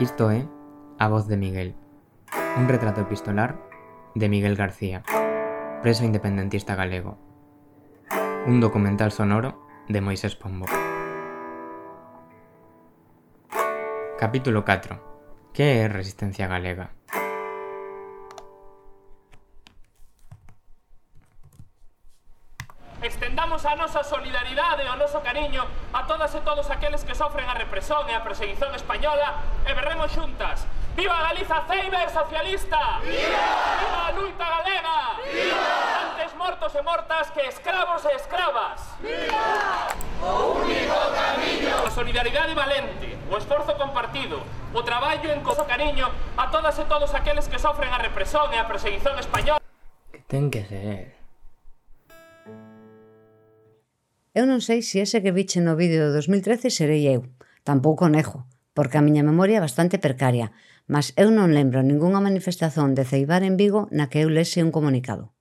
Isto é A voz de Miguel, un retrato epistolar de Miguel García, preso independentista galego. Un documental sonoro de Moisés Pombo. Capítulo 4. Que é resistencia galega? Estendamos a nosa solidaridade e o noso cariño a todas e todos aqueles que sofren a represión e a perseguición española e berremos xuntas. Viva Galiza Ceiber socialista! Viva! Viva a luita galega! Viva! Antes mortos e mortas que escravos e escravas! Viva! O único camiño! A solidaridade valente, o esforzo compartido, o traballo en coso cariño a todas e todos aqueles que sofren a represión e a perseguición española. Que ten que ser Eu non sei se ese que viche no vídeo do 2013 serei eu. Tampouco nego, porque a miña memoria é bastante precaria, mas eu non lembro ningunha manifestación de Ceibar en Vigo na que eu lese un comunicado.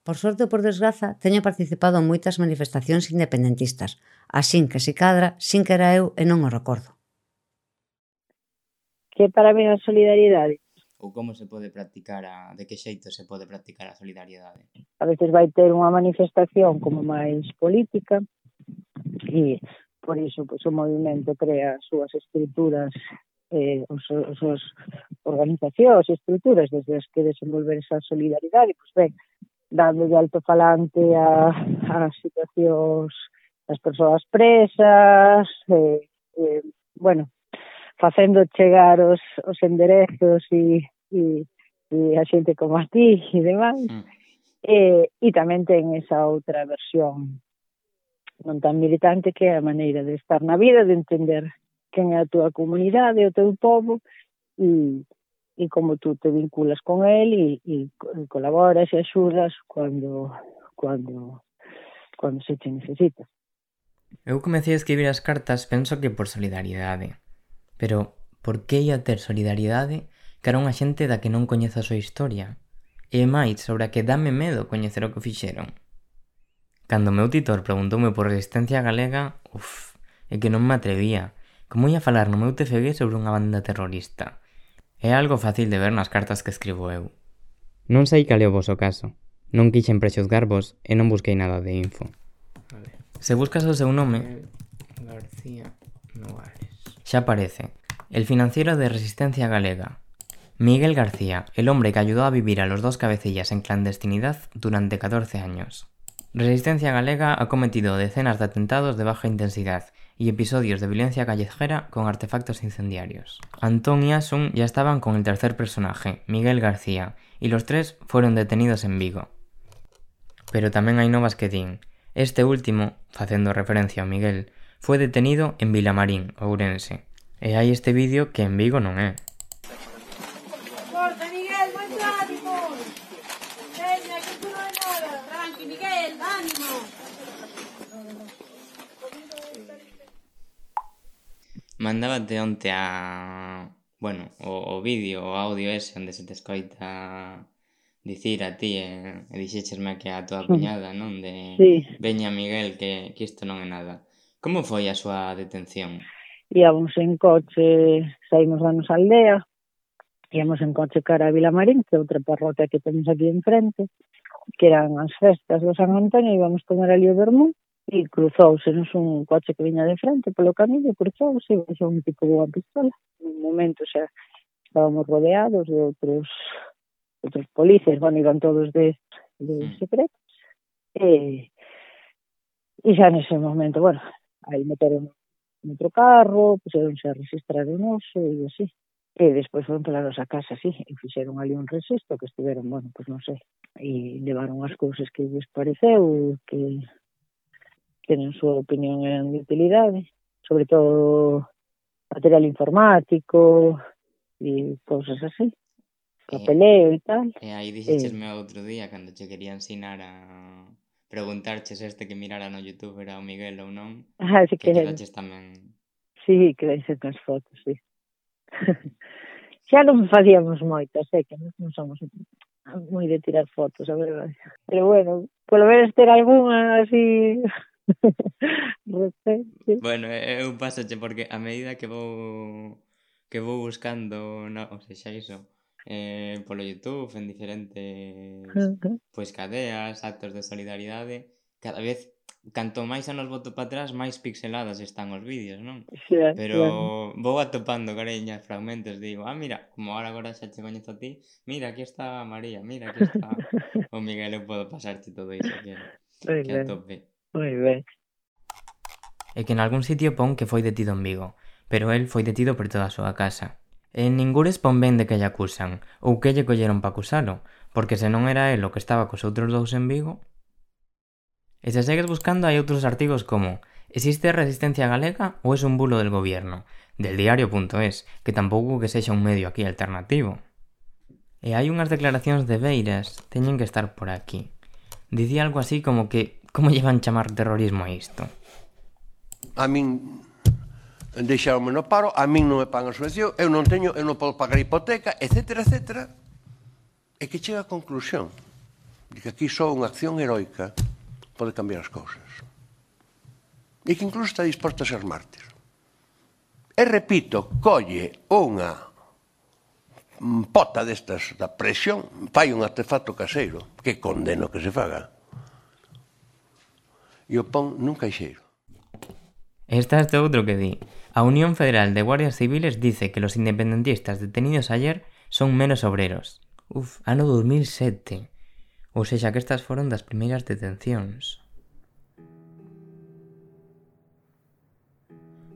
Por sorte ou por desgraza, teño participado en moitas manifestacións independentistas, asín que se cadra, sin que era eu e non o recordo. Que para mí a solidaridade? Ou como se pode practicar a... de que xeito se pode practicar a solidariedade? a veces vai ter unha manifestación como máis política e por iso pois, o movimento crea as súas estruturas eh, os, os, os organizacións, estruturas desde as que desenvolver esa solidaridade, pois ben, dando de altofalante a, a situacións das persoas presas, eh, eh, bueno, facendo chegar os, os enderezos e, e, e a xente como a ti e demais, mm. Eh, e, e tamén ten esa outra versión non tan militante que é a maneira de estar na vida, de entender quen é a túa comunidade, o teu povo e, e como tú te vinculas con el e, e, e colaboras e axudas cando cando cando se te necesita. Eu comecei a escribir as cartas penso que por solidaridade. Pero por que ia ter solidariedade cara unha xente da que non coñeza a súa historia? e máis sobre a que dame medo coñecer o que fixeron. Cando o meu titor preguntoume por resistencia galega, uff, é que non me atrevía. Como ia falar no meu TFG sobre unha banda terrorista? É algo fácil de ver nas cartas que escribo eu. Non sei cal é o voso caso. Non quixen prexuzgarvos e non busquei nada de info. Vale. Se buscas o seu nome... García Novares. Xa aparece. El financiero de Resistencia Galega, Miguel García, el hombre que ayudó a vivir a los dos cabecillas en clandestinidad durante 14 años. Resistencia Galega ha cometido decenas de atentados de baja intensidad y episodios de violencia callejera con artefactos incendiarios. Antón y Asun ya estaban con el tercer personaje, Miguel García, y los tres fueron detenidos en Vigo. Pero tamén hai novas que. Este último, facendo referencia a Miguel, Fue detenido en Vilamarín, Ourense. E hai este vídeo que en Vigo non é. Y Miguel, ánimo. Mandábate onte a... Bueno, o, o vídeo o audio ese onde se te escoita dicir a ti e, e dixéchesme que a tua cuñada, non? De sí. Veña Miguel, que, que isto non é nada. Como foi a súa detención? Íamos en coche, saímos da nosa aldea, íamos en coche cara a Vilamarín, que é outra parroquia que temos aquí enfrente, que eran as festas do San Antonio, íbamos tomar ali o vermú, e cruzouse nos un coche que viña de frente polo camiño, cruzouse e baixou un tipo dunha pistola. Un momento xa estábamos rodeados de outros outros polices, bueno, iban todos de, de secretos. E, e xa nese momento, bueno, aí meteron outro carro, puseronse a registrar o noso e así. E despois foron pola nosa casa, sí, e fixeron ali un resisto que estiveron, bueno, pois non sei, e levaron as cousas que lles pareceu, que, que en súa opinión eran de utilidade, sobre todo material informático e cousas así, papeleo e, e tal. E aí dixesme eh, outro día, cando che quería ensinar a preguntarches este que mirara no YouTube era o Miguel ou non, ah, sí, que, que tamén. Sí, que deixen as fotos, sí. xa non facíamos moitas, sei que non somos moi de tirar fotos, a verdade. Pero bueno, polo menos ter algunha así bueno, eu pasoche porque a medida que vou que vou buscando, no, ou seja, iso, eh, polo YouTube, en diferentes pois pues, cadeas, actos de solidaridade, cada vez canto máis anos boto para atrás, máis pixeladas están os vídeos, non? Yeah, Pero yeah. vou atopando, careña, fragmentos, digo, ah, mira, como ahora agora xa che coñezo a ti, mira, aquí está María, mira, aquí está o Miguel, eu podo pasarte todo iso, que, que ben. atope. Moi ben. E que en algún sitio pon que foi detido en Vigo, pero el foi detido por toda a súa casa. E en ningures pon ben de que lle acusan, ou que lle colleron para acusalo, porque se non era el o que estaba cos outros dous en Vigo, E se segues buscando hai outros artigos como Existe resistencia galega ou es un bulo del gobierno? Del diario.es, que tampouco que sexa un medio aquí alternativo. E hai unhas declaracións de Beiras, teñen que estar por aquí. Dicía algo así como que como llevan chamar terrorismo a isto? A min deixaronme no paro, a min non me pagan a subvención, eu non teño, eu non podo pagar hipoteca, etc, etc. E que chega a conclusión de que aquí só unha acción heroica pode cambiar as cousas. E que incluso está disposto a ser mártir. E repito, colle unha pota destas da presión, fai un artefacto caseiro, que condeno que se faga, e o pon nun caixeiro. Esta este outro que di. A Unión Federal de Guardias Civiles dice que los independentistas detenidos ayer son menos obreros. Uf, ano 2007. Ou sexa que estas foron das primeiras detencións.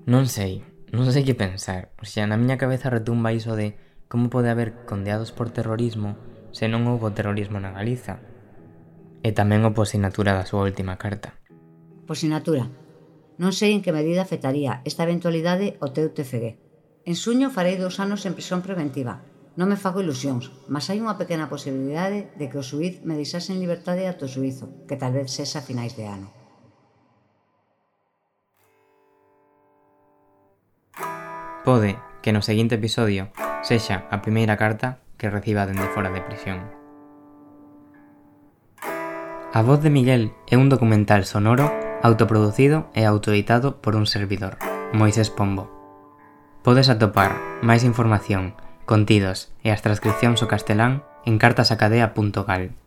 Non sei, non sei que pensar. O sea, na miña cabeza retumba iso de como pode haber condeados por terrorismo se non houbo terrorismo na Galiza. E tamén o posinatura da súa última carta. Posinatura. Non sei en que medida afectaría esta eventualidade o teu TFG. En suño farei dous anos en prisión preventiva, Non me fago ilusións, mas hai unha pequena posibilidade de que o suiz me deixase en libertade ata suizo, que tal vez sexa a finais de ano. Pode que no seguinte episodio sexa a primeira carta que reciba dende fora de prisión. A voz de Miguel é un documental sonoro autoproducido e autoeditado por un servidor, Moisés Pombo. Podes atopar máis información Contidos e as transcricións ao castelán en cartasacadea.gal.